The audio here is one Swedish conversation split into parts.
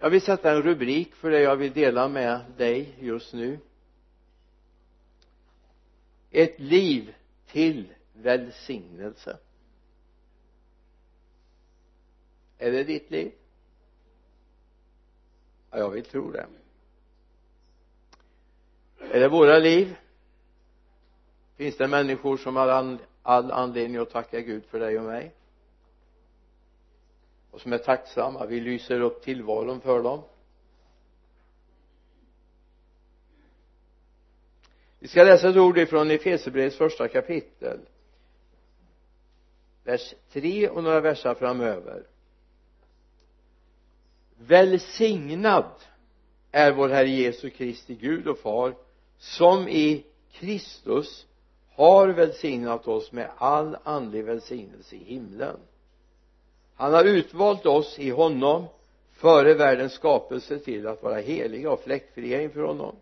jag vill sätta en rubrik för det jag vill dela med dig just nu. Ett liv till välsignelse. Är det ditt liv? Ja jag vill tro det. Är det våra liv? Finns det människor som har all anledning att tacka Gud för dig och mig? Och som är tacksamma. Vi lyser upp tillvaron för dem. Vi ska läsa ett ord ifrån Efesierbrevets första kapitel vers 3 och några verser framöver. Välsignad är vår Herre Jesu Kristi Gud och Far som i Kristus har välsignat oss med all andlig välsignelse i himlen han har utvalt oss i honom före världens skapelse till att vara heliga och fläckfria inför honom.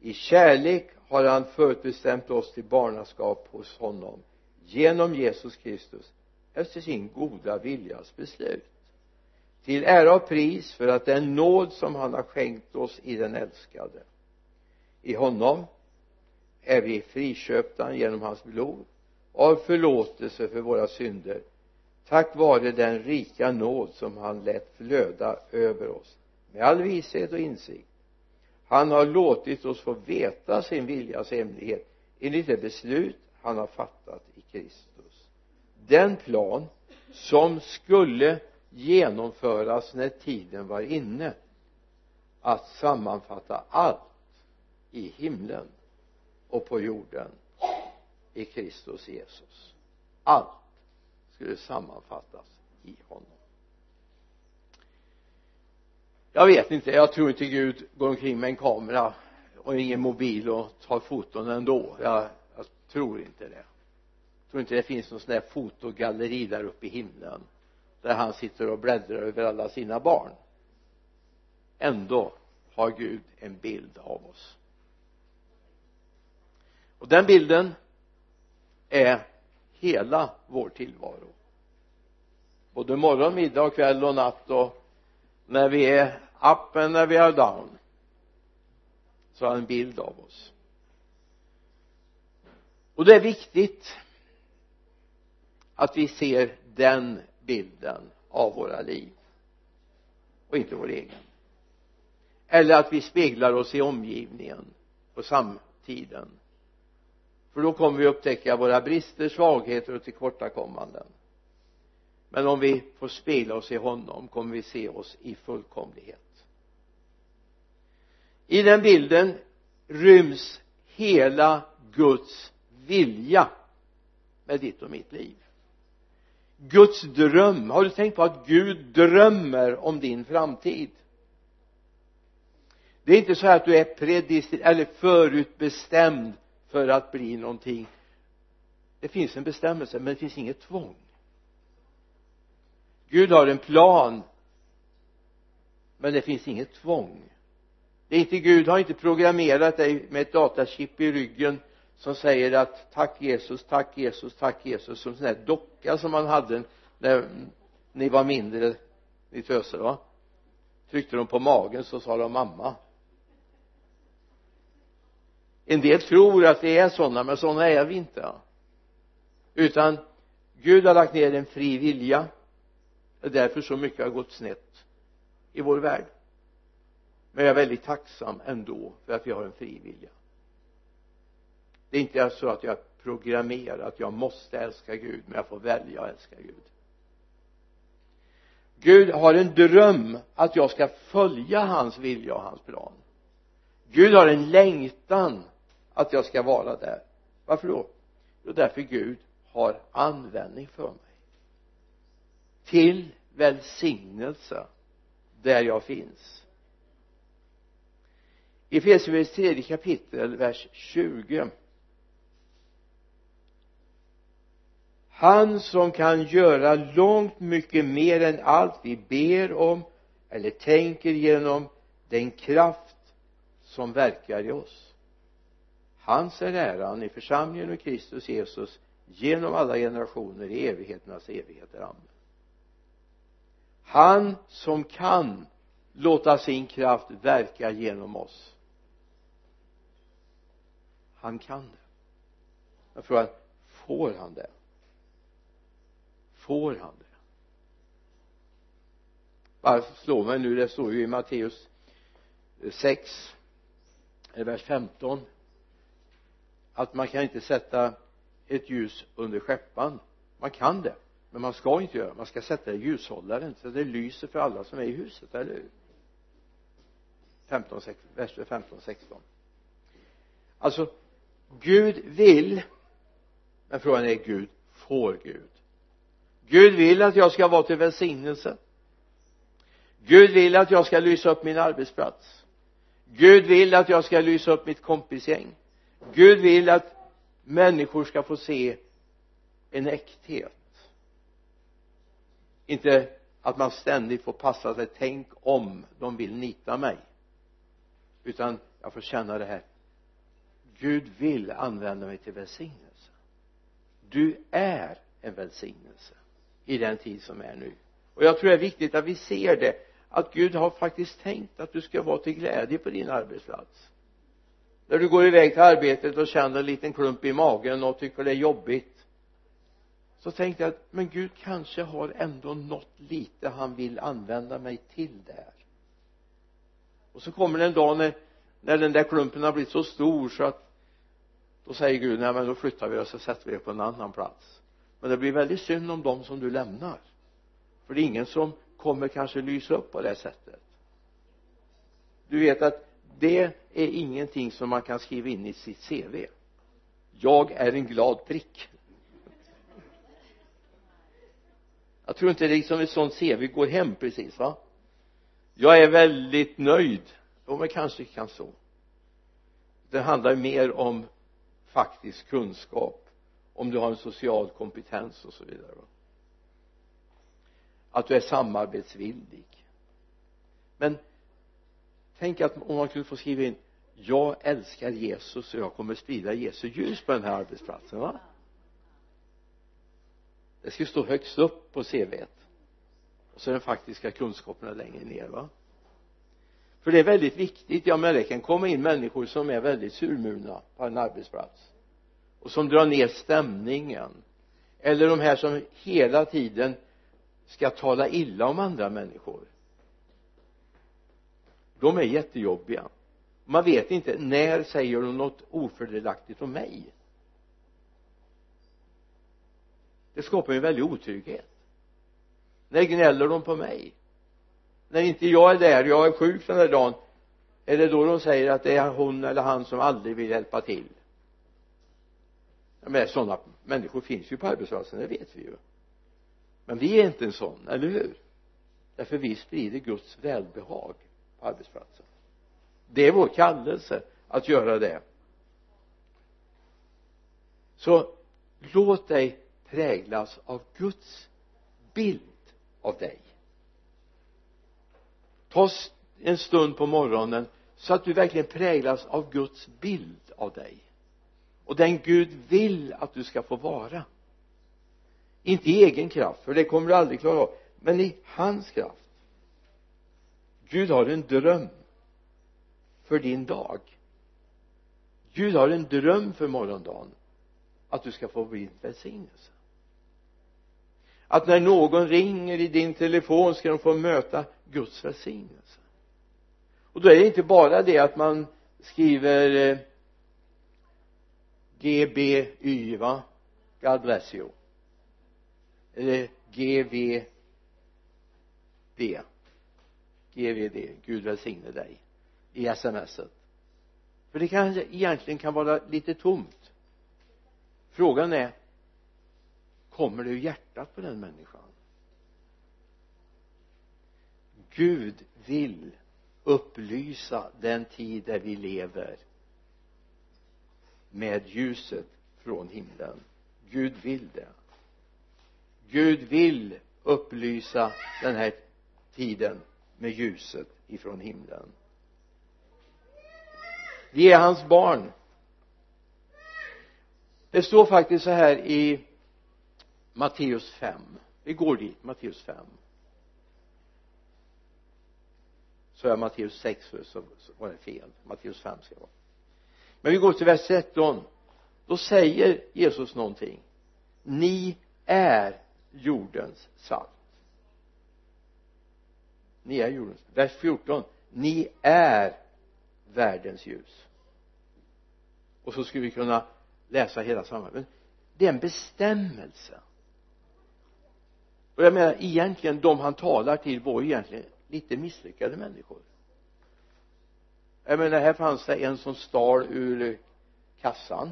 I kärlek har han förutbestämt oss till barnaskap hos honom genom Jesus Kristus efter sin goda viljas beslut. Till ära och pris för att den nåd som han har skänkt oss i den älskade. I honom är vi friköpta genom hans blod av förlåtelse för våra synder tack vare den rika nåd som han lät flöda över oss med all vishet och insikt. Han har låtit oss få veta sin viljas hemlighet enligt det beslut han har fattat i Kristus. Den plan som skulle genomföras när tiden var inne att sammanfatta allt i himlen och på jorden i Kristus Jesus. Allt skulle sammanfattas i honom. Jag vet inte jag tror inte Gud går omkring med en kamera och ingen mobil och tar foton ändå. Jag, jag tror inte det. Jag tror inte det finns någon sån där fotogalleri där uppe i himlen där han sitter och bläddrar över alla sina barn. Ändå har Gud en bild av oss. Och den bilden är hela vår tillvaro. Både morgon, middag, kväll och natt och när vi är up och när vi är down så har han en bild av oss. Och det är viktigt att vi ser den bilden av våra liv och inte vår egen. Eller att vi speglar oss i omgivningen och samtiden för då kommer vi upptäcka våra brister, svagheter och tillkortakommanden. Men om vi får spegla oss i honom kommer vi se oss i fullkomlighet. I den bilden ryms hela Guds vilja med ditt och mitt liv. Guds dröm. Har du tänkt på att Gud drömmer om din framtid? Det är inte så att du är predestin eller förutbestämd för att bli någonting. Det finns en bestämmelse men det finns inget tvång. Gud har en plan men det finns inget tvång. Det är inte Gud har inte programmerat dig med ett datachip i ryggen som säger att tack Jesus, tack Jesus, tack Jesus som en sån där docka som man hade när ni var mindre ni töser va? Tryckte de på magen så sa de mamma en del tror att vi är sådana men sådana är vi inte. Utan Gud har lagt ner en fri vilja. Det är därför så mycket har gått snett i vår värld. Men jag är väldigt tacksam ändå för att vi har en fri vilja. Det är inte så att jag är programmerad att jag måste älska Gud men jag får välja att älska Gud. Gud har en dröm att jag ska följa hans vilja och hans plan. Gud har en längtan att jag ska vara där. Varför då? Jo därför Gud har användning för mig. Till välsignelse där jag finns. I Efesierbrevets tredje kapitel vers 20 han som kan göra långt mycket mer än allt vi ber om eller tänker genom den kraft som verkar i oss hans är äran i församlingen och Kristus Jesus genom alla generationer i evigheternas evigheter. Amen. Han som kan låta sin kraft verka genom oss. Han kan det. Jag frågar får han det? Får han det? Bara slå mig nu? Det står ju i Matteus 6 vers 15 att man kan inte sätta ett ljus under skäppan man kan det men man ska inte göra det. Man ska sätta det i ljushållaren så det lyser för alla som är i huset, eller hur? 15, vers 15, 16 alltså Gud vill men frågan är Gud får Gud. Gud vill att jag ska vara till välsignelse. Gud vill att jag ska lysa upp min arbetsplats. Gud vill att jag ska lysa upp mitt kompisgäng. Gud vill att människor ska få se en äkthet. Inte att man ständigt får passa sig. Tänk om de vill nita mig. Utan jag får känna det här. Gud vill använda mig till välsignelse. Du är en välsignelse i den tid som är nu. Och jag tror det är viktigt att vi ser det. Att Gud har faktiskt tänkt att du ska vara till glädje på din arbetsplats när du går iväg till arbetet och känner en liten klump i magen och tycker det är jobbigt så tänkte jag att men Gud kanske har ändå något lite han vill använda mig till där. Och så kommer det en dag när, när den där klumpen har blivit så stor så att då säger Gud nej men då flyttar vi oss och sätter vi det på en annan plats. Men det blir väldigt synd om dem som du lämnar. För det är ingen som kommer kanske lysa upp på det sättet. Du vet att det är ingenting som man kan skriva in i sitt CV jag är en glad prick. Jag tror inte liksom ett sånt CV går hem precis va? Jag är väldigt nöjd. Jo men kanske kan så. Det handlar mer om faktisk kunskap om du har en social kompetens och så vidare va? att du är samarbetsvillig. Men tänk att om man kunde få skriva in jag älskar Jesus och jag kommer sprida Jesu ljus på den här arbetsplatsen va? Det skulle stå högst upp på cvt och så den faktiska kunskaperna längre ner va? För det är väldigt viktigt. Ja men det kan komma in människor som är väldigt surmulna på en arbetsplats. Och som drar ner stämningen. Eller de här som hela tiden ska tala illa om andra människor de är jättejobbiga. Man vet inte när säger de något ofördelaktigt om mig? Det skapar en väldig otrygghet. När gnäller de på mig? När inte jag är där, jag är sjuk den här dagen är det då de säger att det är hon eller han som aldrig vill hjälpa till? Men sådana människor finns ju på arbetsplatsen, det vet vi ju. Men vi är inte en sån, eller hur? Därför vi sprider Guds välbehag på arbetsplatsen. Det är vår kallelse att göra det. Så låt dig präglas av Guds bild av dig. Ta en stund på morgonen så att du verkligen präglas av Guds bild av dig. Och den Gud vill att du ska få vara. Inte i egen kraft för det kommer du aldrig klara av men i hans kraft. Gud har en dröm för din dag. Gud har en dröm för morgondagen. Att du ska få bli en välsignelse. Att när någon ringer i din telefon ska de få möta Guds välsignelse. Och då är det inte bara det att man skriver eh, GBY va? God bless you eller GVD GVD Gud välsigne dig i smset. För det kanske egentligen kan vara lite tomt. Frågan är kommer det ur hjärtat på den människan? Gud vill upplysa den tid där vi lever med ljuset från himlen. Gud vill det. Gud vill upplysa den här tiden med ljuset ifrån himlen. Vi är hans barn. Det står faktiskt så här i Matteus 5 vi går dit, Matteus 5 så är Matteus 6 så var det fel. Matteus 5 ska det vara. Men vi går till vers 13 då säger Jesus någonting. Ni är jordens salt ni är jordens vers 14 ni är världens ljus. Och så skulle vi kunna läsa hela sammanhanget det är en bestämmelse. Och jag menar egentligen de han talar till var ju egentligen lite misslyckade människor. Jag menar här fanns det en som stal ur kassan.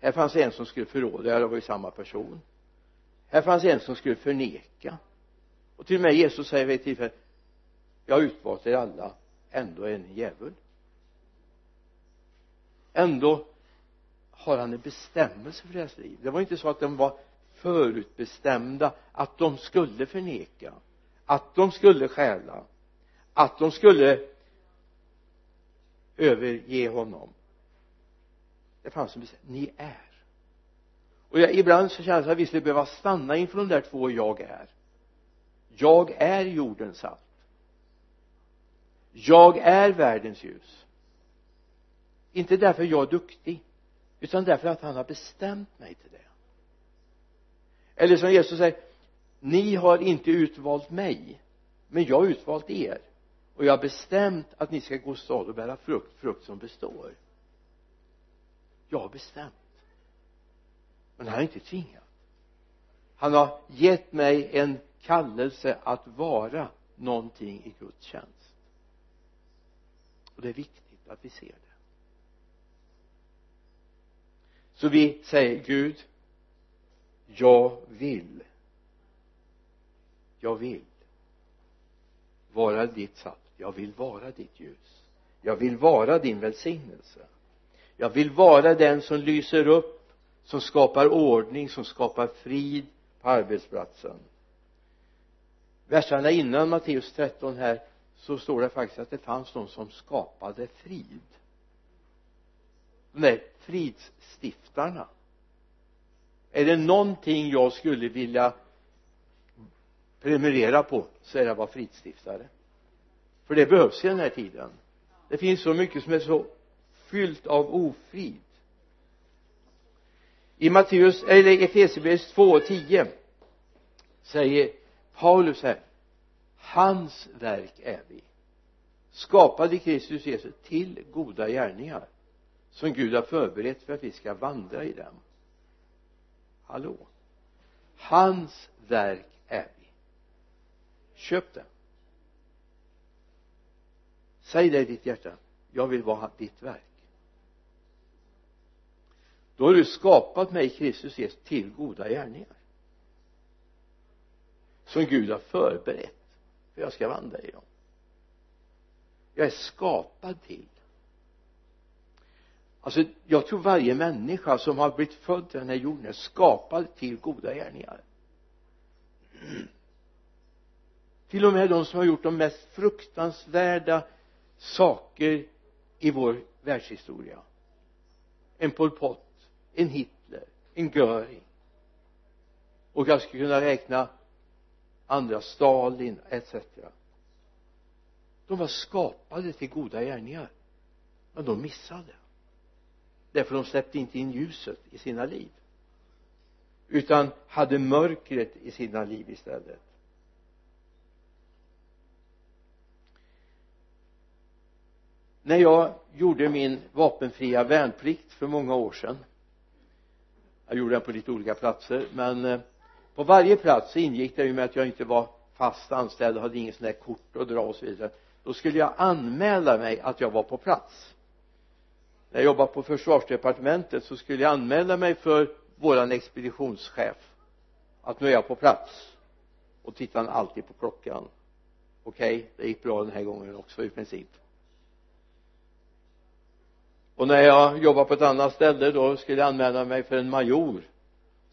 Här fanns det en som skulle förråda, det var ju samma person. Här fanns det en som skulle förneka och till och med Jesus säger vid ett tillfälle jag har utvalt er alla ändå är ni djävul. Ändå har han en bestämmelse för deras liv. Det var inte så att de var förutbestämda att de skulle förneka att de skulle stjäla att de skulle överge honom. Det fanns en bestämmelse. Ni är. Och jag, ibland så känns det att vi skulle behöva stanna inför de där två jag är jag är jordens salt. Jag är världens ljus. Inte därför jag är duktig utan därför att han har bestämt mig till det. Eller som Jesus säger ni har inte utvalt mig men jag har utvalt er. Och jag har bestämt att ni ska gå stad och bära frukt, frukt som består. Jag har bestämt. Men han har inte tvingat. Han har gett mig en kallelse att vara någonting i Guds tjänst. Och det är viktigt att vi ser det. Så vi säger Gud jag vill jag vill vara ditt salt. Jag vill vara ditt ljus. Jag vill vara din välsignelse. Jag vill vara den som lyser upp som skapar ordning som skapar frid på arbetsplatsen verserna innan Matteus 13 här så står det faktiskt att det fanns de som skapade frid. De där fridsstiftarna. Är det någonting jag skulle vilja prenumerera på så är det att vara fridsstiftare. För det behövs i den här tiden. Det finns så mycket som är så fyllt av ofrid. I Matteus eller Efesierbrevet 2 och 10 säger Paulus här hans verk är vi skapade Kristus Jesus till goda gärningar som Gud har förberett för att vi ska vandra i dem. Hallå? Hans verk är vi. Köp det. Säg det i ditt hjärta jag vill vara ditt verk. Då har du skapat mig Kristus Jesus till goda gärningar som Gud har förberett för jag ska vandra i dem. Jag är skapad till. Alltså jag tror varje människa som har blivit född till den här jorden är skapad till goda gärningar. Till och med de som har gjort de mest fruktansvärda saker i vår världshistoria. En Pol Pot en Hitler en Göring. Och jag skulle kunna räkna andra Stalin etc de var skapade till goda gärningar men de missade. Därför de släppte inte in ljuset i sina liv utan hade mörkret i sina liv istället. När jag gjorde min vapenfria värnplikt för många år sedan jag gjorde den på lite olika platser men eh, på varje plats så ingick det ju med att jag inte var fast anställd och hade inget sånt där kort att dra och så vidare. Då skulle jag anmäla mig att jag var på plats. När jag jobbade på försvarsdepartementet så skulle jag anmäla mig för våran expeditionschef att nu är jag på plats. Och tittade han alltid på klockan. Okej okay, det gick bra den här gången också i princip. Och när jag jobbade på ett annat ställe då skulle jag anmäla mig för en major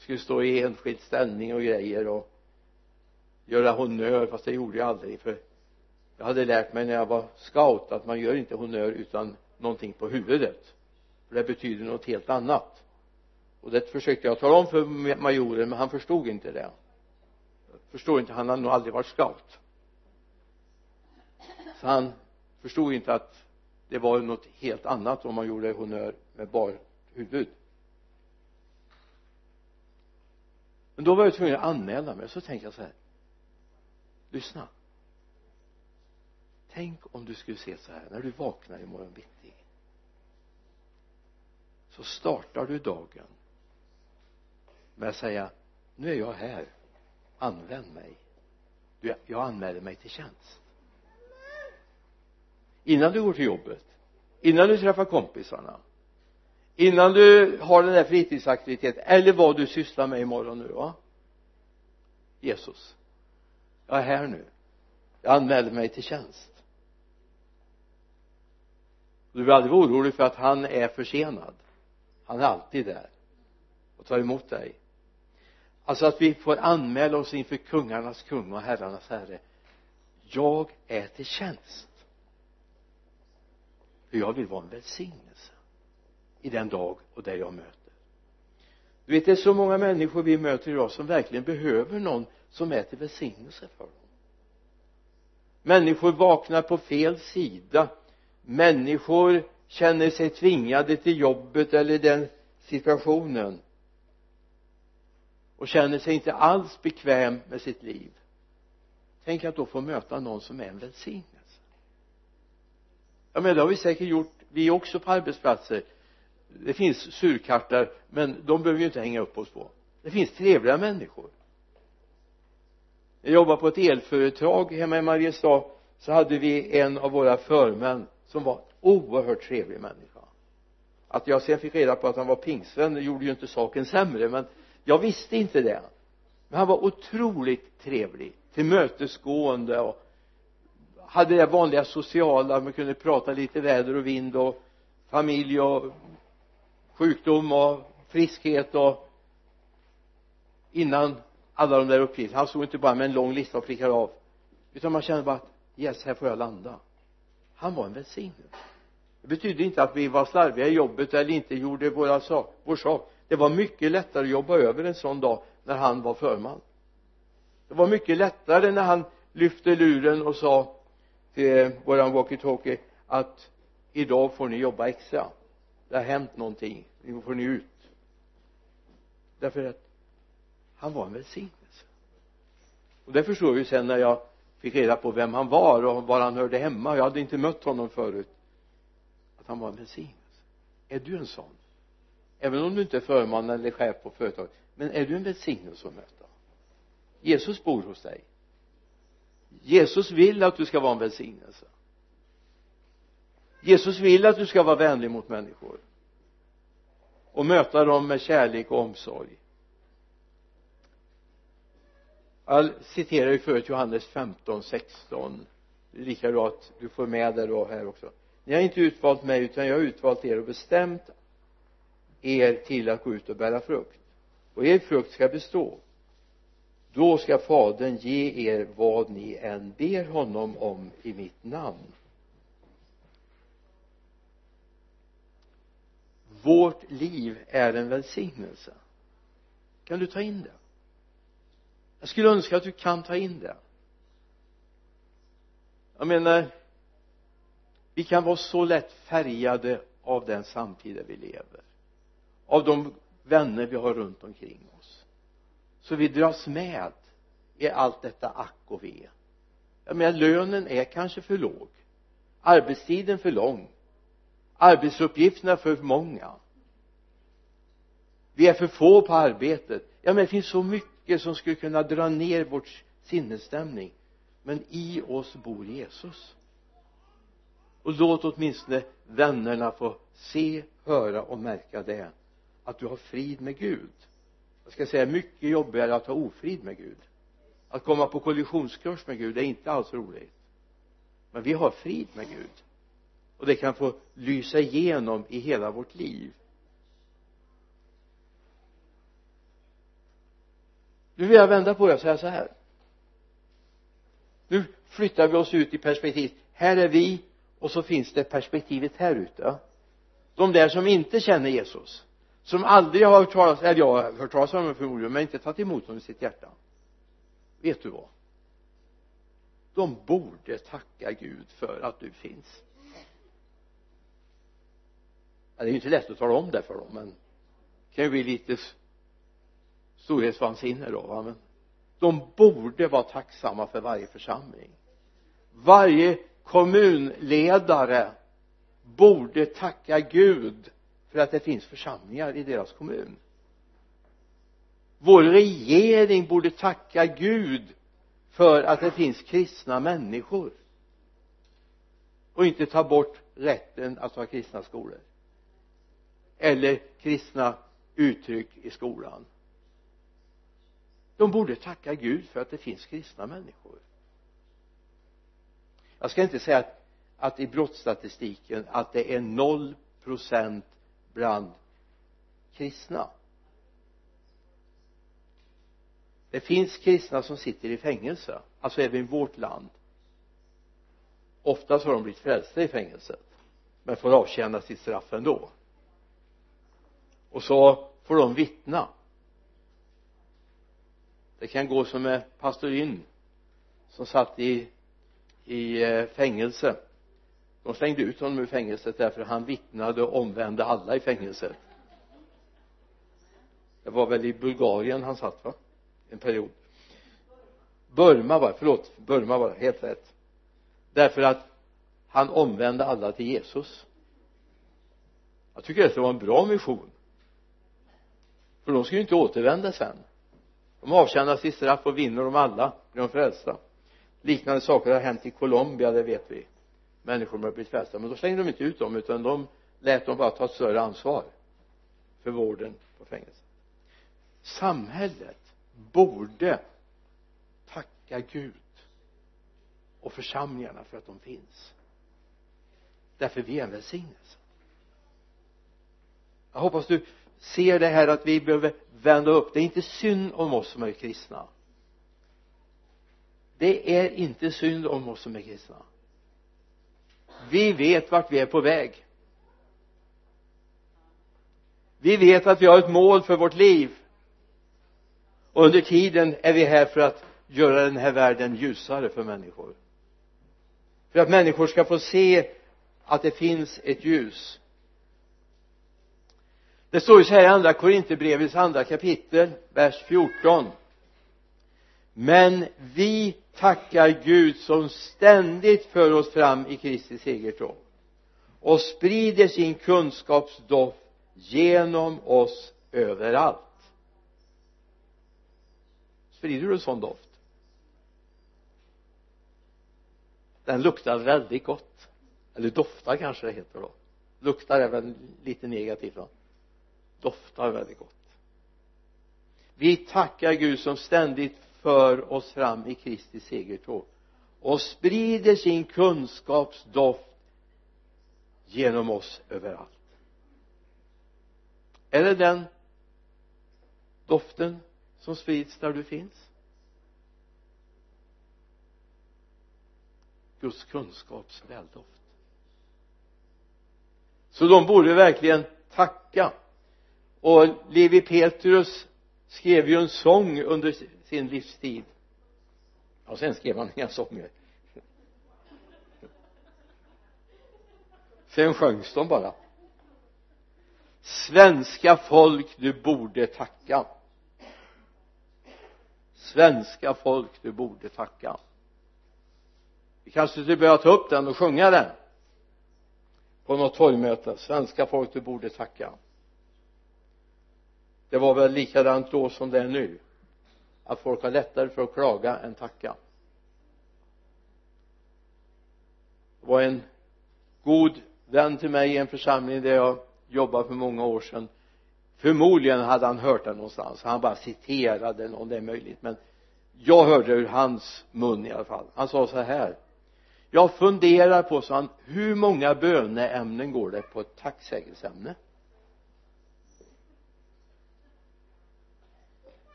skulle stå i enskild ställning och grejer och göra honnör fast det gjorde jag aldrig för jag hade lärt mig när jag var scout att man gör inte honnör utan någonting på huvudet. För det betyder något helt annat. Och det försökte jag tala om för majoren men han förstod inte det. Förstod inte han hade nog aldrig varit scout. Så han förstod inte att det var något helt annat om man gjorde honnör med bar huvud. Men då var jag tvungen att anmäla mig. Så tänkte jag så här. Lyssna. Tänk om du skulle se så här. När du vaknar imorgon bitti. Så startar du dagen med att säga nu är jag här. Använd mig. Jag anmäler mig till tjänst. Innan du går till jobbet. Innan du träffar kompisarna innan du har den där fritidsaktiviteten eller vad du sysslar med imorgon nu va? Jesus. Jag är här nu. Jag anmäler mig till tjänst. Du blir aldrig orolig för att han är försenad. Han är alltid där och tar emot dig. Alltså att vi får anmäla oss inför kungarnas kung och herrarnas herre. Jag är till tjänst. För jag vill vara en välsignelse i den dag och där jag möter. Du vet det är så många människor vi möter idag som verkligen behöver någon som är till välsignelse för dem. Människor vaknar på fel sida. Människor känner sig tvingade till jobbet eller den situationen. Och känner sig inte alls bekväm med sitt liv. Tänk att då få möta någon som är en välsignelse. Ja men det har vi säkert gjort vi också på arbetsplatser det finns surkartar men de behöver vi ju inte hänga upp oss på. Det finns trevliga människor. Jag jobbade på ett elföretag hemma i Mariestad. Så hade vi en av våra förmän som var oerhört trevlig människa. Att jag sen fick reda på att han var pingstvän gjorde ju inte saken sämre men jag visste inte det. Men han var otroligt trevlig tillmötesgående och hade det vanliga sociala. Man kunde prata lite väder och vind och familj och sjukdom och friskhet och innan alla de där uppgifterna. Han stod inte bara med en lång lista och prickade av. Utan man kände bara att yes här får jag landa. Han var en välsignelse. Det betydde inte att vi var slarviga i jobbet eller inte gjorde våra sak, vår sak. Det var mycket lättare att jobba över en sån dag när han var förman. Det var mycket lättare när han lyfte luren och sa till våran walkie-talkie att idag får ni jobba extra det har hänt någonting. Nu får ni ut. Därför att han var en välsignelse. Och det förstår vi sen när jag fick reda på vem han var och var han hörde hemma. Jag hade inte mött honom förut. Att han var en välsignelse. Är du en sån? Även om du inte är förman eller chef på företaget. Men är du en välsignelse att möta? Jesus bor hos dig. Jesus vill att du ska vara en välsignelse. Jesus vill att du ska vara vänlig mot människor och möta dem med kärlek och omsorg. Jag citerar ju förut Johannes 15, 16 lika bra att du får med det då här också. Ni har inte utvalt mig utan jag har utvalt er och bestämt er till att gå ut och bära frukt. Och er frukt ska bestå. Då ska fadern ge er vad ni än ber honom om i mitt namn. Vårt liv är en välsignelse. Kan du ta in det? Jag skulle önska att du kan ta in det. Jag menar vi kan vara så lätt färgade av den samtid där vi lever. Av de vänner vi har runt omkring oss. Så vi dras med i allt detta ack och ve. Jag menar lönen är kanske för låg. Arbetstiden för lång arbetsuppgifterna för många. Vi är för få på arbetet. Ja men det finns så mycket som skulle kunna dra ner vårt sinnesstämning. Men i oss bor Jesus. Och låt åtminstone vännerna få se, höra och märka det. Att du har frid med Gud. Jag ska säga mycket jobbigare att ha ofrid med Gud. Att komma på kollisionskurs med Gud är inte alls roligt. Men vi har frid med Gud och det kan få lysa igenom i hela vårt liv. Nu vill jag vända på det och säga så här. Nu flyttar vi oss ut i perspektiv här är vi och så finns det perspektivet här ute. De där som inte känner Jesus som aldrig har hört talas eller jag har hört talas om honom förmodligen men inte tagit emot honom i sitt hjärta. Vet du vad? De borde tacka Gud för att du finns ja, det är ju inte lätt att tala om det för dem men det kan ju bli lite storhetsvansinne då va? Men de borde vara tacksamma för varje församling. Varje kommunledare borde tacka Gud för att det finns församlingar i deras kommun. Vår regering borde tacka Gud för att det finns kristna människor och inte ta bort rätten att ha kristna skolor eller kristna uttryck i skolan. De borde tacka Gud för att det finns kristna människor. Jag ska inte säga att, att i brottsstatistiken att det är noll procent bland kristna. Det finns kristna som sitter i fängelse alltså även i vårt land. Oftast har de blivit frälsta i fängelset men får avtjäna sitt straff ändå och så får de vittna. Det kan gå som med pastorin som satt i i eh, fängelse. De slängde ut honom ur fängelset därför han vittnade och omvände alla i fängelset. Det var väl i Bulgarien han satt va? En period. Burma var förlåt Burma var helt rätt. Därför att han omvände alla till Jesus. Jag tycker det var en bra mission för de ska ju inte återvända sen. De avtjänar sitt straff och vinner de alla blir de frälsta. Liknande saker har hänt i Colombia det vet vi. Människor har blivit frälsta men då slängde de inte ut dem utan de lät dem bara ta ett större ansvar för vården på fängelset. Samhället borde tacka Gud och församlingarna för att de finns. Därför vi är en välsignelse. Jag hoppas du ser det här att vi behöver vända upp. Det är inte synd om oss som är kristna. Det är inte synd om oss som är kristna. Vi vet vart vi är på väg. Vi vet att vi har ett mål för vårt liv. Och under tiden är vi här för att göra den här världen ljusare för människor. För att människor ska få se att det finns ett ljus det står ju så här i andra Korinthierbrevets andra kapitel vers 14 men vi tackar Gud som ständigt för oss fram i Kristi segertåg och sprider sin kunskapsdoft genom oss överallt. Sprider du en sån doft? Den luktar väldigt gott. Eller doftar kanske det heter då. Luktar är väl lite negativt va doftar väldigt gott. Vi tackar Gud som ständigt för oss fram i Kristi segertåg och sprider sin kunskapsdoft genom oss överallt. Är det den doften som sprids där du finns? Guds kunskaps väldoft så de borde verkligen tacka och Levi Petrus skrev ju en sång under sin livstid. Och sen skrev han inga sånger. Sen sjöngs de bara. Svenska folk du borde tacka. Svenska folk du borde tacka. Vi kanske skulle börja ta upp den och sjunga den. På något torgmöte. Svenska folk du borde tacka det var väl likadant då som det är nu. Att folk har lättare för att klaga än tacka. Det var en god vän till mig i en församling där jag jobbade för många år sedan. Förmodligen hade han hört det någonstans. Han bara citerade någon det är möjligt. Men jag hörde ur hans mun i alla fall. Han sa så här. Jag funderar på så han hur många böneämnen går det på ett tacksägelseämne?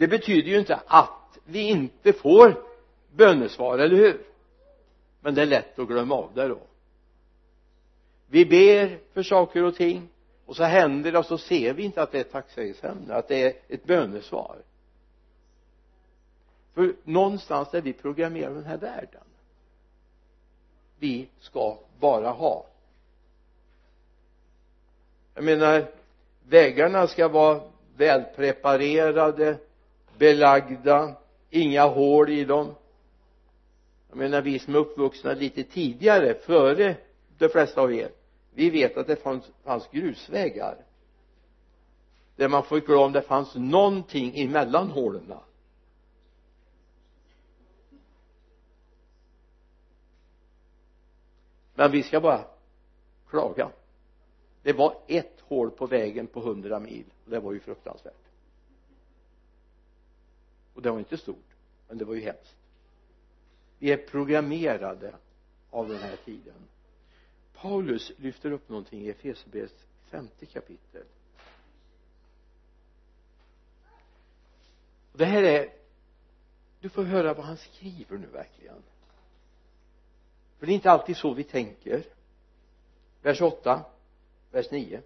Det betyder ju inte att vi inte får bönesvar, eller hur? Men det är lätt att glömma av det då. Vi ber för saker och ting och så händer det och så ser vi inte att det är ett tacksägelseämne att det är ett bönesvar. För någonstans är vi programmerade den här världen. Vi ska bara ha. Jag menar väggarna ska vara välpreparerade belagda inga hål i dem. Jag menar vi som är uppvuxna lite tidigare före de flesta av er vi vet att det fanns, fanns grusvägar. Där man fick gå om det fanns någonting emellan hålen. Men vi ska bara klaga. Det var ett hål på vägen på hundra mil och det var ju fruktansvärt och det var inte stort men det var ju hemskt. Vi är programmerade av den här tiden. Paulus lyfter upp någonting i Efesierbrevets femte kapitel. Det här är du får höra vad han skriver nu verkligen. För det är inte alltid så vi tänker. Vers 8 vers 9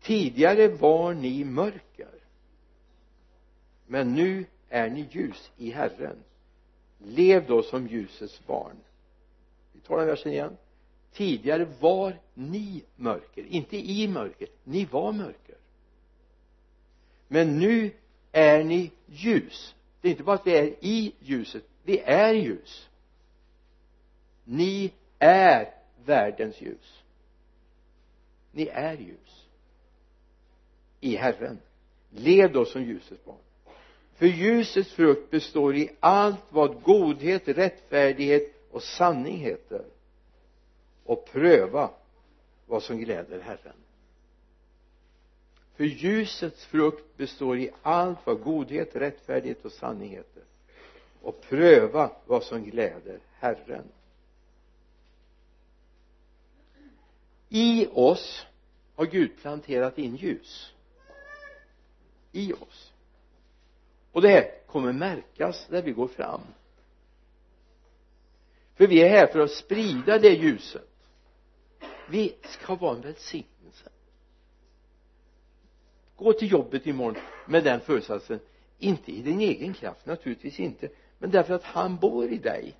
tidigare var ni mörker men nu är ni ljus i Herren? Lev då som ljusets barn. Vi tar den versen igen. Tidigare var ni mörker. Inte i mörker. Ni var mörker. Men nu är ni ljus. Det är inte bara att vi är i ljuset. Vi är ljus. Ni är världens ljus. Ni är ljus i Herren. Lev då som ljusets barn för ljusets frukt består i allt vad godhet, rättfärdighet och sanning heter. Och pröva vad som gläder Herren. För ljusets frukt består i allt vad godhet, rättfärdighet och sanning heter. Och pröva vad som gläder Herren. I oss har Gud planterat in ljus. I oss och det här kommer märkas när vi går fram. För vi är här för att sprida det ljuset. Vi ska vara en välsignelse. Gå till jobbet imorgon med den föresatsen. Inte i din egen kraft naturligtvis inte men därför att han bor i dig.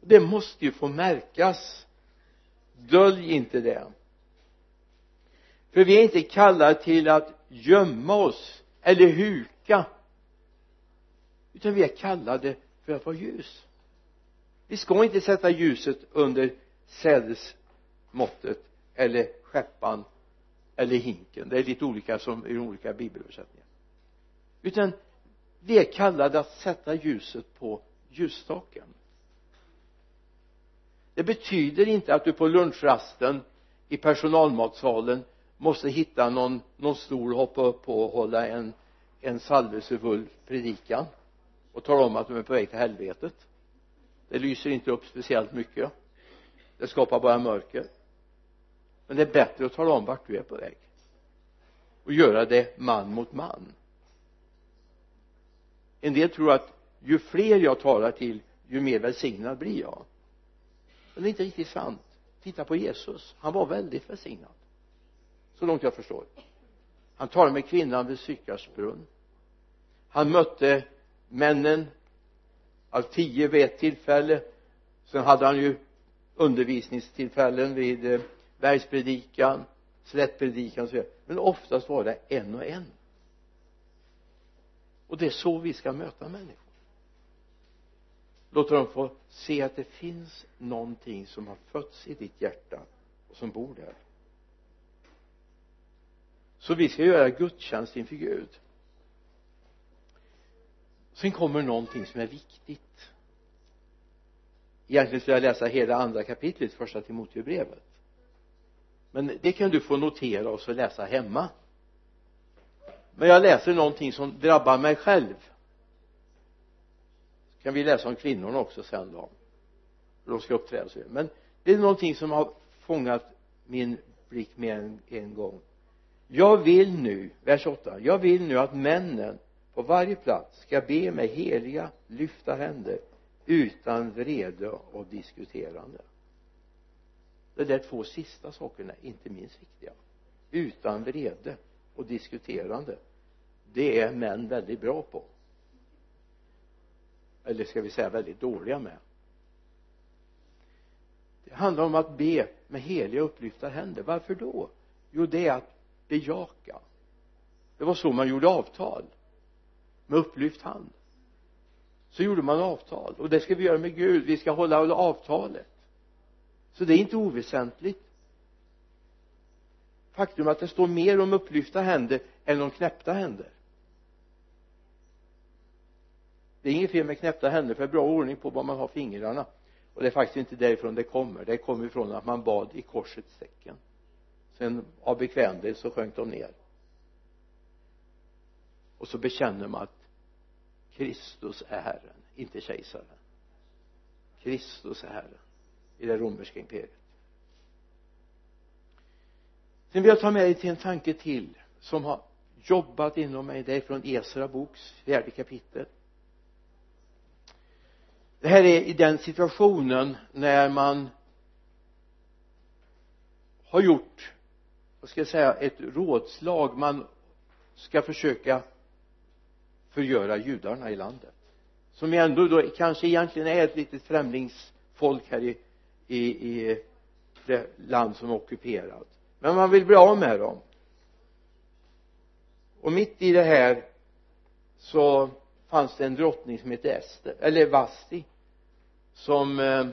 Det måste ju få märkas. Dölj inte det. För vi är inte kallade till att gömma oss eller huka. Utan vi är kallade för att vara ljus. Vi ska inte sätta ljuset under sädesmåttet eller skeppan eller hinken. Det är lite olika som i olika bibelöversättningar. Utan vi är kallade att sätta ljuset på ljusstaken. Det betyder inte att du på lunchrasten i personalmatsalen måste hitta någon, någon stol hoppa upp på och hålla en en salvelsefull predikan och tala om att de är på väg till helvetet. Det lyser inte upp speciellt mycket. Det skapar bara mörker. Men det är bättre att tala om vart du är på väg och göra det man mot man. En del tror att ju fler jag talar till ju mer välsignad blir jag. Men det är inte riktigt sant. Titta på Jesus. Han var väldigt välsignad så långt jag förstår. Han talade med kvinnan vid Sykars brunn han mötte männen av tio vid ett tillfälle. Sen hade han ju undervisningstillfällen vid eh, bergspredikan slättpredikan och så vidare. Men oftast var det en och en. Och det är så vi ska möta människor. Låta dem få se att det finns någonting som har fötts i ditt hjärta och som bor där så vi ska göra gudstjänst inför Gud. Sen kommer någonting som är viktigt. Egentligen skulle jag läsa hela andra kapitlet första Timoteusbrevet. Men det kan du få notera och så läsa hemma. Men jag läser någonting som drabbar mig själv. Kan vi läsa om kvinnorna också sen då. De ska uppträda så men det är någonting som har fångat min blick mer än en gång jag vill nu, vers 8 jag vill nu att männen på varje plats ska be med heliga lyfta händer utan vrede och diskuterande. De där två sista sakerna är inte minst viktiga. Utan vrede och diskuterande det är män väldigt bra på. Eller ska vi säga väldigt dåliga med. Det handlar om att be med heliga upplyfta händer. Varför då? Jo det är att bejaka. Det var så man gjorde avtal. Med upplyft hand. Så gjorde man avtal. Och det ska vi göra med Gud. Vi ska hålla avtalet. Så det är inte oväsentligt. Faktum att det står mer om upplyfta händer än om knäppta händer. Det är inget fel med knäppta händer för det är bra ordning på var man har fingrarna. Och det är faktiskt inte därifrån det kommer. Det kommer ifrån att man bad i korsets tecken sen av bekvämlighet så sjönk de ner. Och så bekänner man att Kristus är Herren inte kejsaren. Kristus är Herren i det romerska imperiet. Sen vill jag ta med dig till en tanke till som har jobbat inom mig. Det är från Esra boks fjärde kapitel. Det här är i den situationen när man har gjort vad ska jag säga ett rådslag. Man ska försöka förgöra judarna i landet som ändå då kanske egentligen är ett litet främlingsfolk här i, i, i det land som är ockuperat. Men man vill bli av med dem. Och mitt i det här så fanns det en drottning som hette Ester eller Vasti som eh,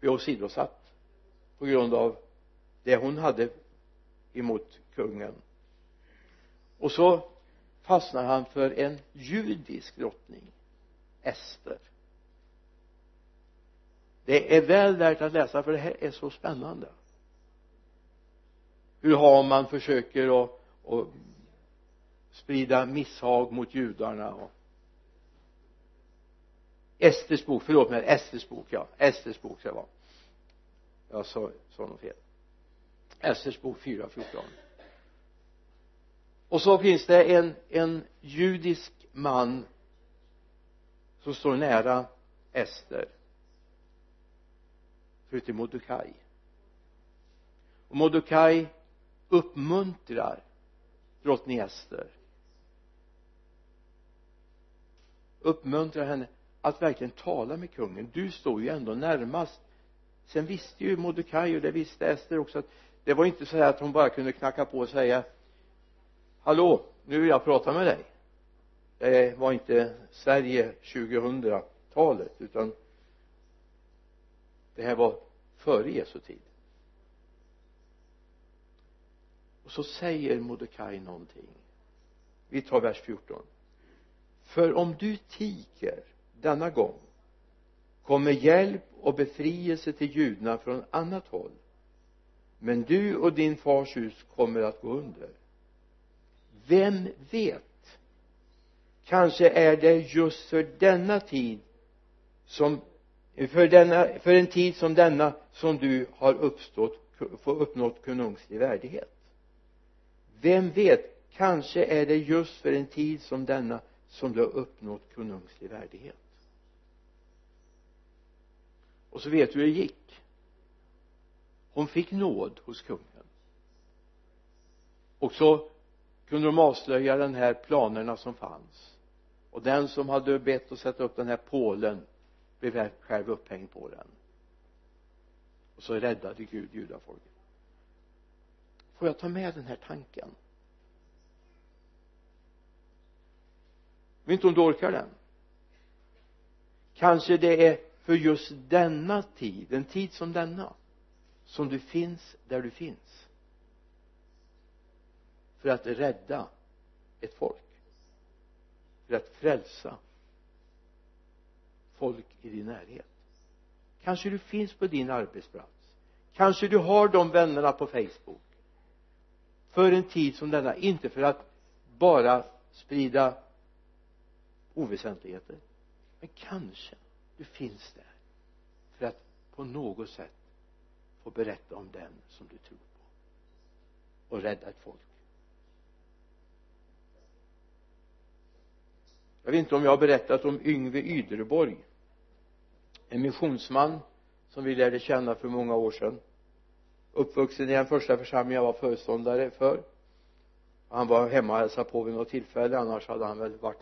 blev åsidosatt på grund av det hon hade emot kungen. Och så fastnar han för en judisk drottning Ester. Det är väl värt att läsa för det här är så spännande. Hur Haman försöker att, att sprida misshag mot judarna och Esters bok, förlåt mig, Esters bok ja, Esters bok ska det vara. Jag sa, sa något fel. Esters bok 4.14 och så finns det en, en judisk man som står nära Ester. Förutom Mordecai och Mordecai uppmuntrar drottning Ester. Uppmuntrar henne att verkligen tala med kungen. Du står ju ändå närmast. Sen visste ju Mordecai och det visste Ester också att det var inte så här att hon bara kunde knacka på och säga hallå nu vill jag prata med dig. Det var inte Sverige 2000-talet utan det här var före Jesu tid. Och så säger Mordecai någonting. Vi tar vers 14 för om du tiger denna gång kommer hjälp och befrielse till judarna från annat håll men du och din fars hus kommer att gå under. Vem vet? Kanske är det just för denna tid som för denna för en tid som denna som du har uppstått uppnått konungslig värdighet. Vem vet? Kanske är det just för en tid som denna som du har uppnått konungslig värdighet. Och så vet du hur det gick hon fick nåd hos kungen. Och så kunde de avslöja den här planerna som fanns. Och den som hade bett att sätta upp den här pålen blev själv upphängd på den. Och så räddade Gud judafolket. Får jag ta med den här tanken? Vet inte om du orkar den? Kanske det är för just denna tid en tid som denna som du finns där du finns. För att rädda ett folk. För att frälsa folk i din närhet. Kanske du finns på din arbetsplats. Kanske du har de vännerna på facebook. För en tid som denna. Inte för att bara sprida oväsentligheter. Men kanske du finns där. För att på något sätt och berätta om den som du tror på. Och rädda ett folk jag vet inte om jag har berättat om Yngve Yderborg en missionsman som vi lärde känna för många år sedan. Uppvuxen i den första församlingen jag var föreståndare för. Han var hemma och hälsade på vid något tillfälle annars hade han väl varit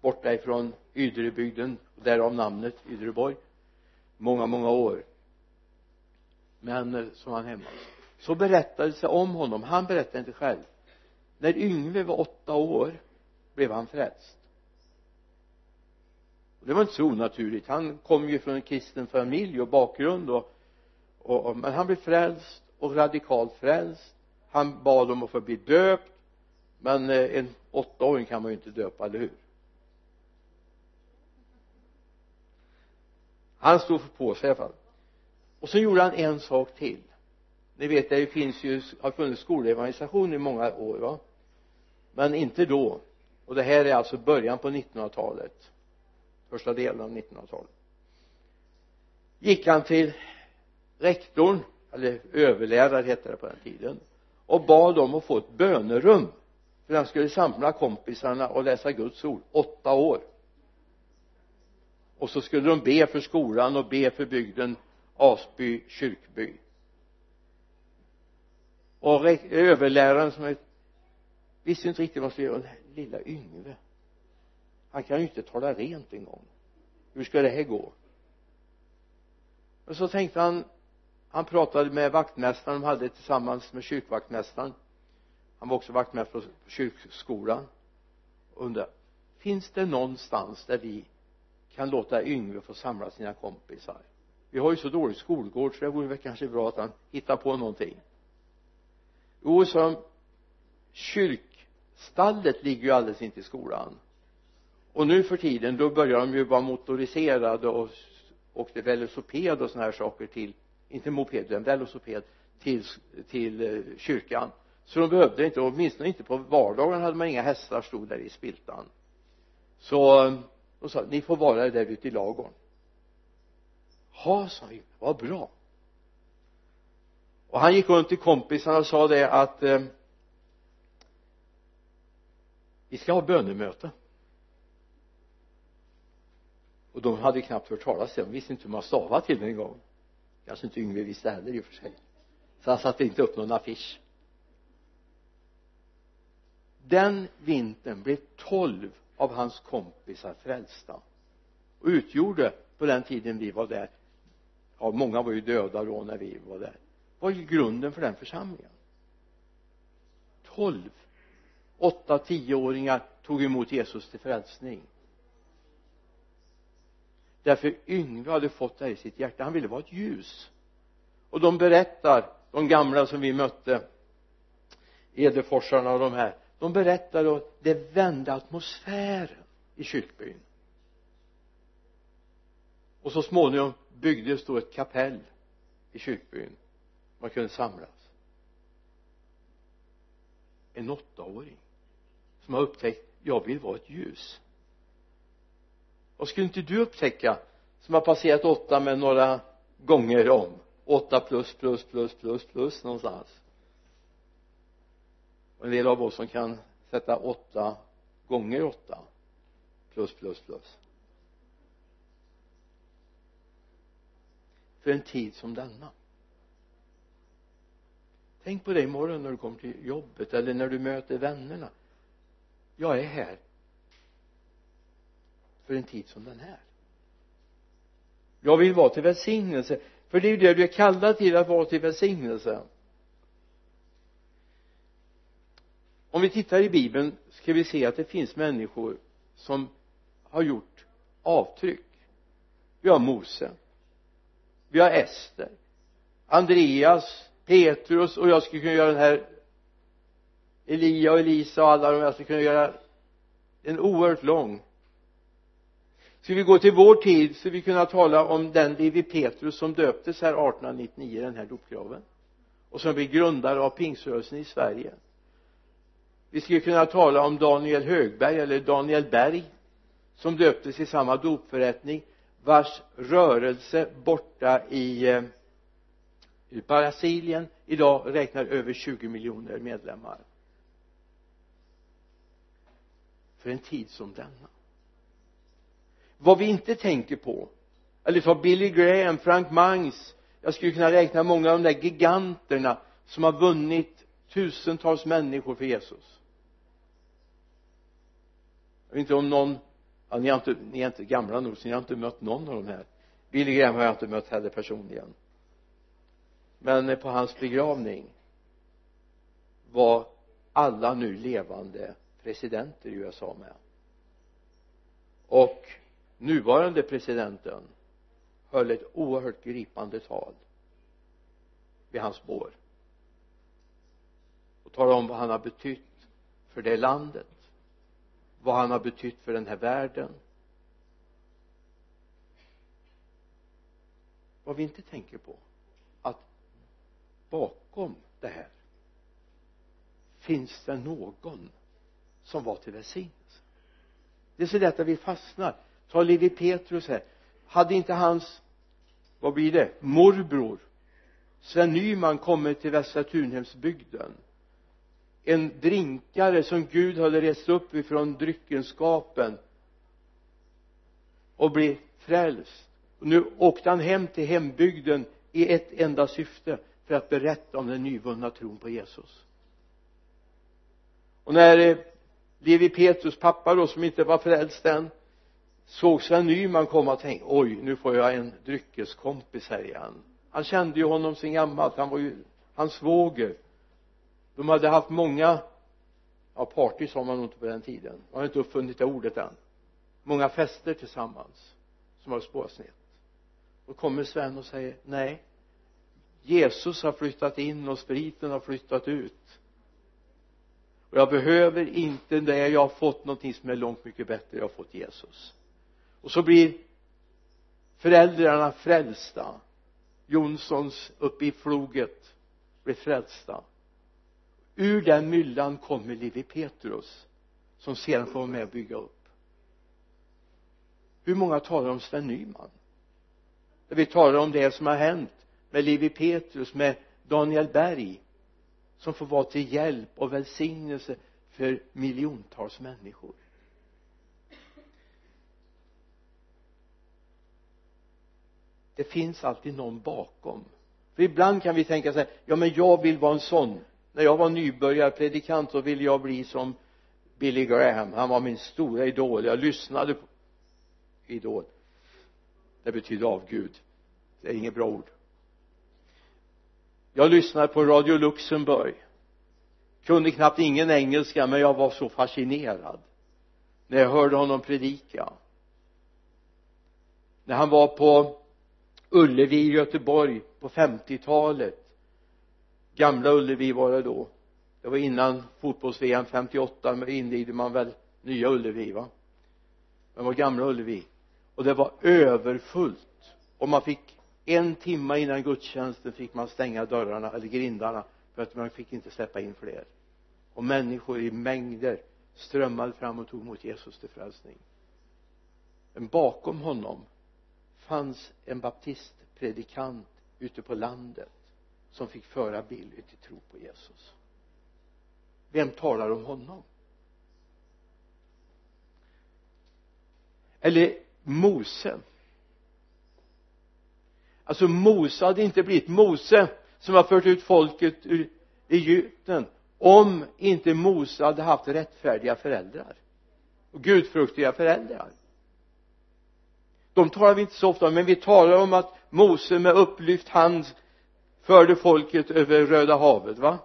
borta ifrån Ydrebygden därav namnet Ydreborg många många år men som han hemma. Så berättades det om honom. Han berättade inte själv. När Yngve var åtta år blev han frälst. Och det var inte så onaturligt. Han kom ju från en kristen familj och bakgrund och, och, och men han blev frälst och radikalt frälst. Han bad om att få bli döpt men eh, en åttaåring kan man ju inte döpa, eller hur? Han stod på sig i alla fall och så gjorde han en sak till. Ni vet det finns ju, har funnits skolevangelisation i många år va? Men inte då. Och det här är alltså början på 1900-talet första delen av 1900-talet gick han till rektorn eller överlärare hette det på den tiden och bad om att få ett bönerum. För han skulle samla kompisarna och läsa Guds ord åtta år. Och så skulle de be för skolan och be för bygden. Asby kyrkby. Och överläraren som är visste inte riktigt vad han skulle göra lilla Yngve. Han kan ju inte tala rent en gång. Hur ska det här gå? Och så tänkte han han pratade med vaktmästaren. De hade tillsammans med kyrkvaktmästaren. Han var också vaktmästare på kyrkskolan. Och undrade finns det någonstans där vi kan låta Yngve få samla sina kompisar? Vi har ju så dålig skolgård så det vore väl kanske bra att han hittar på någonting. Jo som kyrkstallet ligger ju alldeles intill skolan. Och nu för tiden då börjar de ju vara motoriserade och åkte velociped och såna här saker till inte moped utan velociped till, till eh, kyrkan. Så de behövde inte åtminstone inte på vardagen hade man inga hästar stod där i spiltan. Så eh, de sa ni får vara där ute i lagorn ha sa vi vad bra. Och han gick runt till kompisarna och sa det att eh, vi ska ha bönemöte. Och de hade knappt hört talas om de visste inte hur man stavade till det en gång kanske inte Yngve visste heller i och för sig. Så han satte inte upp någon affisch. Den vintern blev tolv av hans kompisar frälsta och utgjorde på den tiden vi var där ja många var ju döda då när vi var där. Var ju grunden för den församlingen? Tolv åtta tioåringar tog emot Jesus till frälsning. Därför Yngve hade fått det här i sitt hjärta. Han ville vara ett ljus. Och de berättar de gamla som vi mötte Edeforsarna och de här de berättar att det vände atmosfären i kyrkbyn. Och så småningom byggdes då ett kapell i kyrkbyn. Man kunde samlas. En åttaåring som har upptäckt jag vill vara ett ljus. Vad skulle inte du upptäcka som har passerat åtta med några gånger om åtta plus plus plus plus plus någonstans? Och en del av oss som kan sätta åtta gånger åtta plus plus plus. För en tid som denna. Tänk på det imorgon när du kommer till jobbet eller när du möter vännerna. Jag är här för en tid som den här. Jag vill vara till välsignelse för det är ju det du är kallad till att vara till välsignelse. Om vi tittar i bibeln ska vi se att det finns människor som har gjort avtryck. Vi har Mose vi har Ester. Andreas Petrus och jag skulle kunna göra den här Elia och Elisa och alla de jag skulle kunna göra en oerhört lång. Ska vi gå till vår tid så vi kunna tala om den Levi Petrus som döptes här 1899 i den här dopgraven och som blir grundare av pingsrörelsen i Sverige. Vi skulle kunna tala om Daniel Högberg eller Daniel Berg som döptes i samma dopförrättning vars rörelse borta i, eh, i Brasilien idag räknar över 20 miljoner medlemmar. För en tid som denna. Vad vi inte tänker på eller ta Billy Graham, Frank Mangs jag skulle kunna räkna många av de där giganterna som har vunnit tusentals människor för Jesus. Jag vet inte om någon ja, ni, har inte, ni är inte gamla nog så ni har inte mött någon av de här. Billy Graham har jag inte mött heller personligen. Men på hans begravning var alla nu levande presidenter i USA med. Och nuvarande presidenten höll ett oerhört gripande tal vid hans bår. Och talade om vad han har betytt för det landet vad han har betytt för den här världen. Vad vi inte tänker på att bakom det här finns det någon som var till välsignelse. Det är så lätt att vi fastnar. Ta Levi Petrus här. Hade inte hans vad blir det morbror Sven Nyman kommit till Västra Tunhemsbygden? En drinkare som Gud hade rest upp ifrån dryckenskapen och blev frälst. Och nu åkte han hem till hembygden i ett enda syfte för att berätta om den nyvunna tron på Jesus. Och när eh, Levi Petrus pappa då som inte var frälst än såg Sven Nyman komma och tänkte oj nu får jag en dryckeskompis här igen. Han kände ju honom sen gammalt. Han var ju hans svåger de hade haft många ja party sa man nog inte på den tiden. Man har inte uppfunnit det ordet än. Många fester tillsammans som har spårat snett då kommer Sven och säger nej Jesus har flyttat in och spriten har flyttat ut. Och jag behöver inte det jag har fått någonting som är långt mycket bättre jag har fått Jesus. Och så blir föräldrarna frälsta. Jonssons uppe i floget blir frälsta ur den myllan kommer Levi Petrus som sedan får vara med och bygga upp. Hur många talar om Sven Nyman? Där vi talar om det som har hänt med Lewi Petrus med Daniel Berg som får vara till hjälp och välsignelse för miljontals människor. Det finns alltid någon bakom. För ibland kan vi tänka så här ja men jag vill vara en sån när jag var nybörjarpredikant så ville jag bli som Billy Graham. Han var min stora idol. Jag lyssnade på idol. Det betyder avgud det är inget bra ord. Jag lyssnade på Radio Luxemburg. Kunde knappt ingen engelska men jag var så fascinerad. När jag hörde honom predika. När han var på Ullevi i Göteborg på 50-talet gamla Ullevi var det då. Det var innan fotbolls-VM 58 men invigde man väl nya Ullevi va? Det var gamla Ullevi. Och det var överfullt. Och man fick en timme innan gudstjänsten fick man stänga dörrarna eller grindarna för att man fick inte släppa in fler. Och människor i mängder strömmade fram och tog emot Jesus till frälsning. Men bakom honom fanns en baptistpredikant ute på landet som fick föra Billy till tro på Jesus. Vem talar om honom? Eller Mose. Alltså Mose hade inte blivit Mose som har fört ut folket ur Egypten om inte Mose hade haft rättfärdiga föräldrar och gudfruktiga föräldrar. De talar vi inte så ofta om men vi talar om att Mose med upplyft hand förde folket över Röda havet va?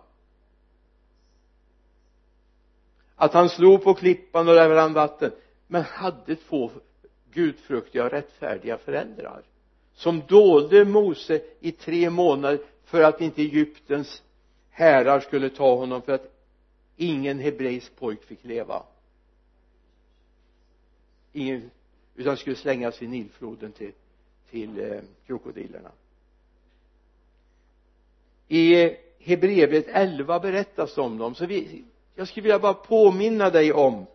Att han slog på klippan och där rann vatten. Men hade två gudfruktiga och rättfärdiga föräldrar som dolde Mose i tre månader för att inte Egyptens härar skulle ta honom för att ingen hebreisk pojk fick leva? Ingen utan skulle slängas i Nilfloden till till eh, krokodilerna i Hebreerbrevet 11 berättas om dem. Så vi jag skulle vilja bara påminna dig om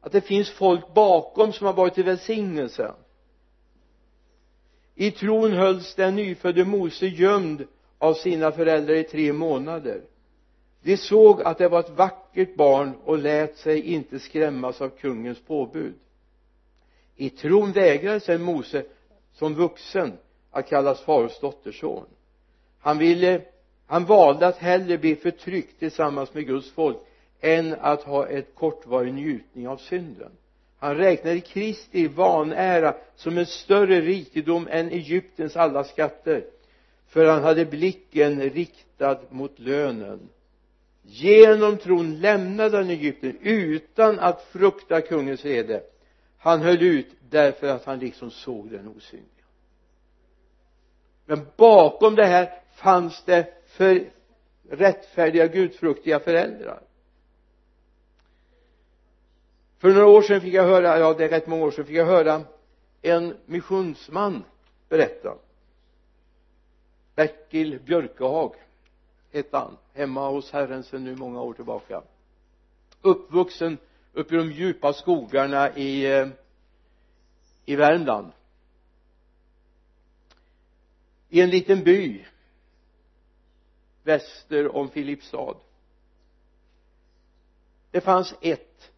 att det finns folk bakom som har varit till välsignelse. I tron hölls den nyfödde Mose gömd av sina föräldrar i tre månader. De såg att det var ett vackert barn och lät sig inte skrämmas av kungens påbud. I tron vägrade sedan Mose som vuxen att kallas faraos dotterson. Han ville han valde att hellre bli förtryckt tillsammans med Guds folk än att ha ett kortvarig njutning av synden. Han räknade Kristi vanära som en större rikedom än Egyptens alla skatter för han hade blicken riktad mot lönen. Genom tron lämnade han Egypten utan att frukta kungens vrede. Han höll ut därför att han liksom såg den osynliga. Men bakom det här fanns det för rättfärdiga gudfruktiga föräldrar. För några år sedan fick jag höra, ja det är rätt många år sedan fick jag höra en missionsman berätta. Bertil Björkehag hette han hemma hos Herren sedan nu många år tillbaka. Uppvuxen uppe i de djupa skogarna i eh, i Värmland. I en liten by väster om Filipstad. Det fanns ett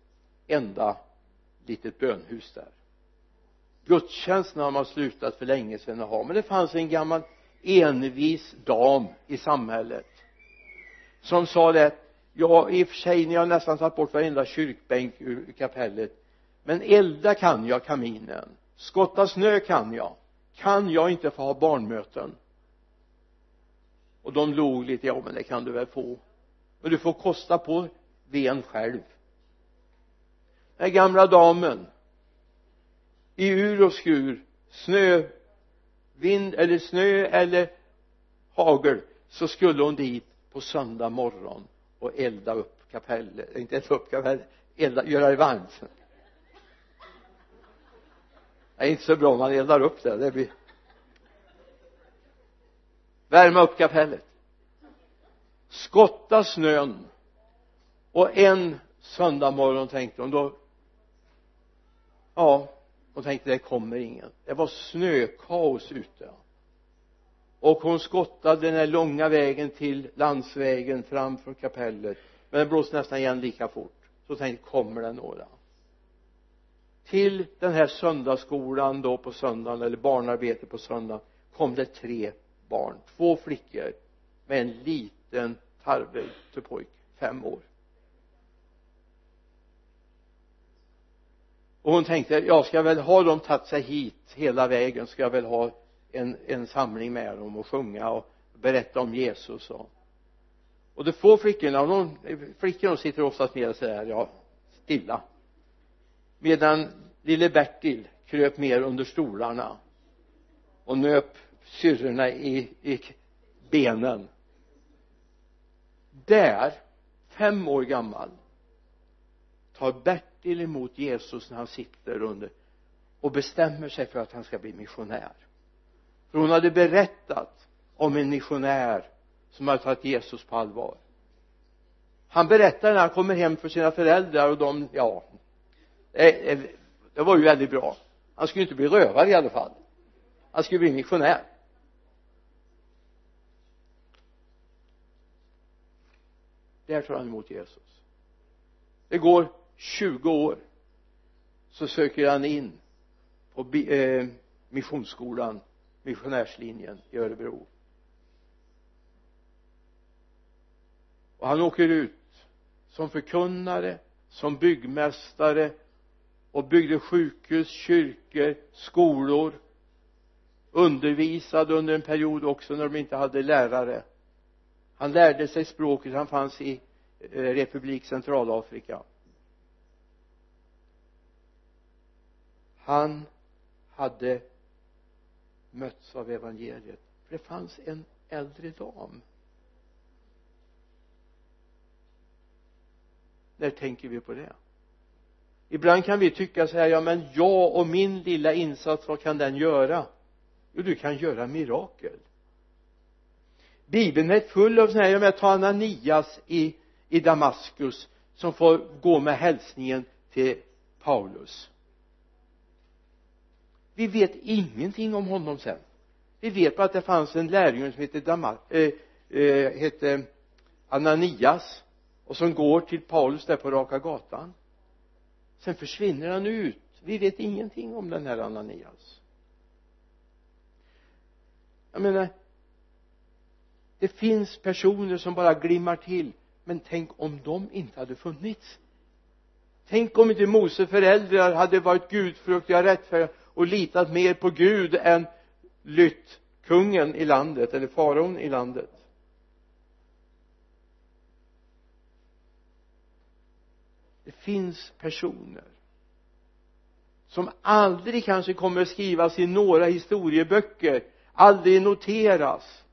enda litet bönhus där. Gudstjänsten har man slutat för länge sedan att ha men det fanns en gammal envis dam i samhället som sa det ja i och för sig ni har nästan tagit bort varenda kyrkbänk ur kapellet men elda kan jag kaminen. Skotta snö kan jag. Kan jag inte få ha barnmöten? Och de log lite ja men det kan du väl få. Men du får kosta på ven själv. Den gamla damen i ur och skur snö vind eller snö eller hagel så skulle hon dit på söndag morgon och elda upp kapellet inte elda upp kapellet elda, göra det varmt det är inte så bra om man eldar upp det det blir värma upp kapellet. Skotta snön. Och en söndag morgon tänkte hon då ja hon tänkte det kommer ingen. Det var snökaos ute. Och hon skottade den här långa vägen till landsvägen framför kapellet. Men det blåste nästan igen lika fort. Så tänkte kommer det några? Till den här söndagsskolan då på söndagen eller barnarbete på söndagen kom det tre barn. Två flickor med en liten tarvlig pojk. Fem år. Och hon tänkte jag ska väl ha dem tagit sig hit hela vägen? Ska jag väl ha en, en samling med dem och sjunga och berätta om Jesus och och de få flickorna de, flickorna sitter oftast ner och säger ja stilla. Medan lille Bertil kröp ner under stolarna och nöp syrrorna i, i benen. Där fem år gammal tar Bertil emot Jesus när han sitter under och bestämmer sig för att han ska bli missionär. För hon hade berättat om en missionär som hade tagit Jesus på allvar. Han berättar när han kommer hem för sina föräldrar och de, ja eh, eh, det var ju väldigt bra. Han skulle inte bli rövare i alla fall. Han skulle bli missionär. Där tar han emot Jesus. Det går 20 år. Så söker han in på eh, missionsskolan missionärslinjen i Örebro. Och han åker ut som förkunnare som byggmästare och byggde sjukhus, kyrkor, skolor. Undervisade under en period också när de inte hade lärare han lärde sig språket han fanns i eh, republik centralafrika. Han hade mötts av evangeliet. För det fanns en äldre dam. När tänker vi på det? Ibland kan vi tycka så här ja men jag och min lilla insats vad kan den göra? Jo du kan göra mirakel bibeln är full av sådana här, jag menar ta Ananias i, i Damaskus som får gå med hälsningen till Paulus. Vi vet ingenting om honom sen. Vi vet bara att det fanns en lärjunge som hette Damas äh, eh, äh, eh, hette Ananias och som går till Paulus där på raka gatan. Sen försvinner han ut. Vi vet ingenting om den här Ananias. Jag menar det finns personer som bara glimmar till. Men tänk om de inte hade funnits? Tänk om inte Mose föräldrar hade varit gudfruktiga rättfärdiga och litat mer på Gud än lytt kungen i landet eller faraon i landet. Det finns personer som aldrig kanske kommer att skrivas i några historieböcker aldrig noteras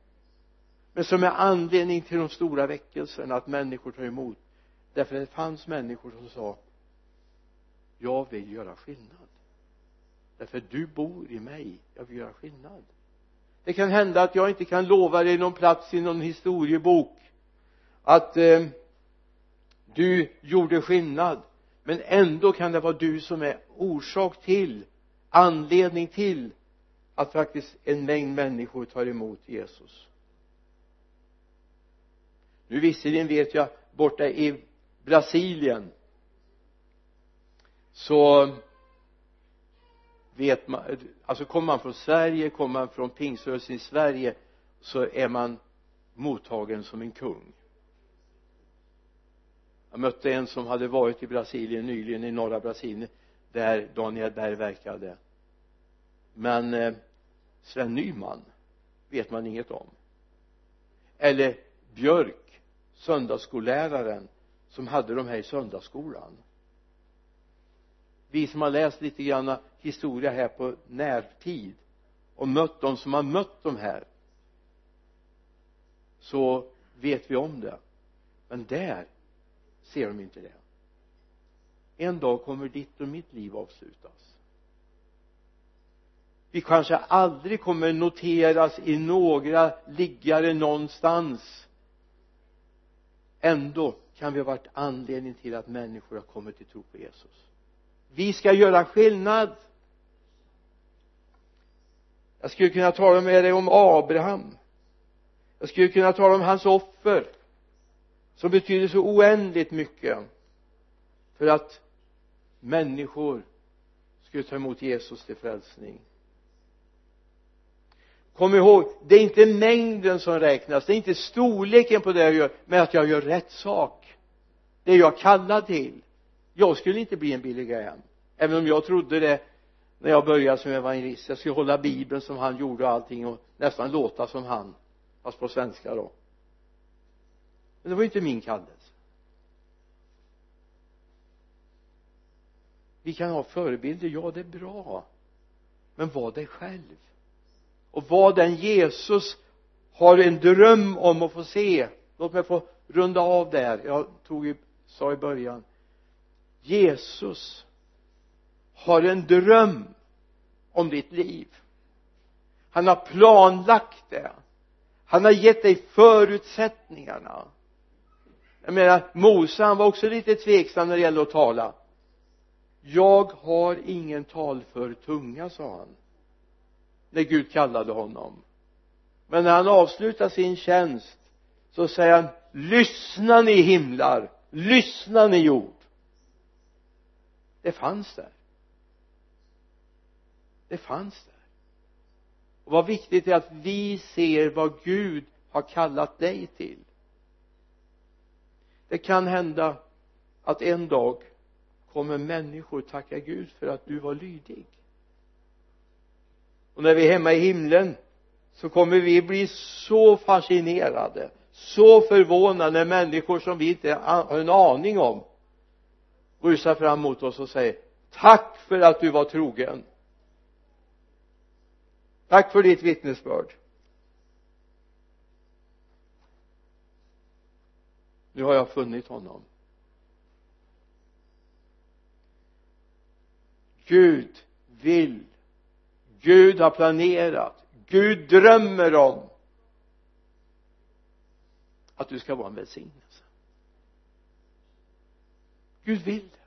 men som är anledning till de stora väckelserna att människor tar emot. Därför det fanns människor som sa jag vill göra skillnad. Därför du bor i mig. Jag vill göra skillnad. Det kan hända att jag inte kan lova dig någon plats i någon historiebok att eh, du gjorde skillnad. Men ändå kan det vara du som är orsak till anledning till att faktiskt en mängd människor tar emot Jesus nu visserligen vet jag borta i Brasilien så vet man alltså kommer man från Sverige kommer man från pingströrelsen i Sverige så är man mottagen som en kung. Jag mötte en som hade varit i Brasilien nyligen i norra Brasilien där Daniel Berg verkade. Men eh, Sven Nyman vet man inget om. Eller Björk söndagsskolläraren som hade de här i söndagsskolan. Vi som har läst lite grann historia här på närtid och mött de som har mött de här så vet vi om det. Men där ser de inte det. En dag kommer ditt och mitt liv avslutas. Vi kanske aldrig kommer noteras i några liggare någonstans ändå kan vi ha varit anledning till att människor har kommit till tro på Jesus. Vi ska göra skillnad. Jag skulle kunna tala med dig om Abraham. Jag skulle kunna tala om hans offer som betyder så oändligt mycket för att människor skulle ta emot Jesus till frälsning kom ihåg det är inte mängden som räknas det är inte storleken på det jag gör men att jag gör rätt sak. Det är jag kallad till. Jag skulle inte bli en Billy Graham även om jag trodde det när jag började som evangelist. Jag skulle hålla bibeln som han gjorde och allting och nästan låta som han. Fast på svenska då. Men det var ju inte min kallelse. Vi kan ha förebilder, ja det är bra. Men var dig själv och vad den Jesus har en dröm om att få se låt mig få runda av där. Jag tog ju, sa i början. Jesus har en dröm om ditt liv. Han har planlagt det. Han har gett dig förutsättningarna. Jag menar Mose han var också lite tveksam när det gällde att tala. Jag har ingen talför tunga sa han när Gud kallade honom. Men när han avslutar sin tjänst så säger han lyssna ni himlar! Lyssna ni jord! Det fanns där. Det fanns där. Och vad viktigt är att vi ser vad Gud har kallat dig till. Det kan hända att en dag kommer människor tacka Gud för att du var lydig och när vi är hemma i himlen så kommer vi bli så fascinerade så förvånade när människor som vi inte har en aning om rusar fram mot oss och säger tack för att du var trogen. Tack för ditt vittnesbörd. Nu har jag funnit honom. Gud vill Gud har planerat. Gud drömmer om att du ska vara en välsignelse. Gud vill det.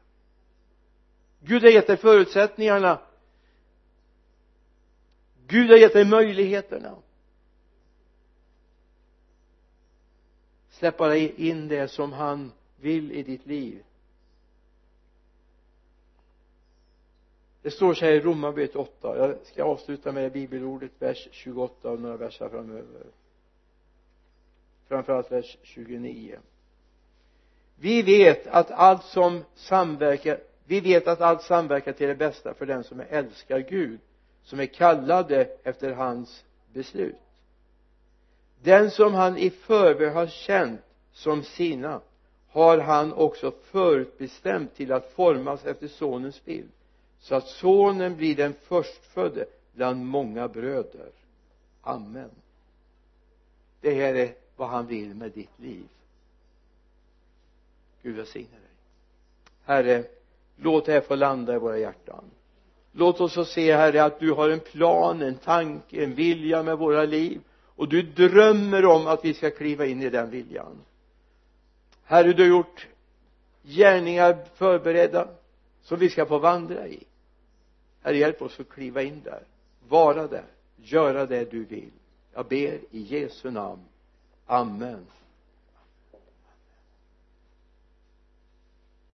Gud har gett dig förutsättningarna. Gud har gett dig möjligheterna. Släpp bara in det som han vill i ditt liv. Det står så här i Romarbrevet 8 jag ska avsluta med bibelordet vers 28 och några verser framöver. Framförallt vers 29 vi vet att allt som samverkar vi vet att allt samverkar till det bästa för den som älskar Gud som är kallade efter hans beslut. Den som han i förväg har känt som sina har han också förutbestämt till att formas efter sonens bild så att sonen blir den förstfödde bland många bröder. Amen. Det här är vad han vill med ditt liv. Gud välsigne dig. Herre låt det här få landa i våra hjärtan. Låt oss få se herre att du har en plan, en tanke, en vilja med våra liv. Och du drömmer om att vi ska kliva in i den viljan. Herre du har gjort gärningar förberedda som vi ska få vandra i. Herre hjälp oss att kliva in där. Vara där. Göra det du vill. Jag ber i Jesu namn. Amen.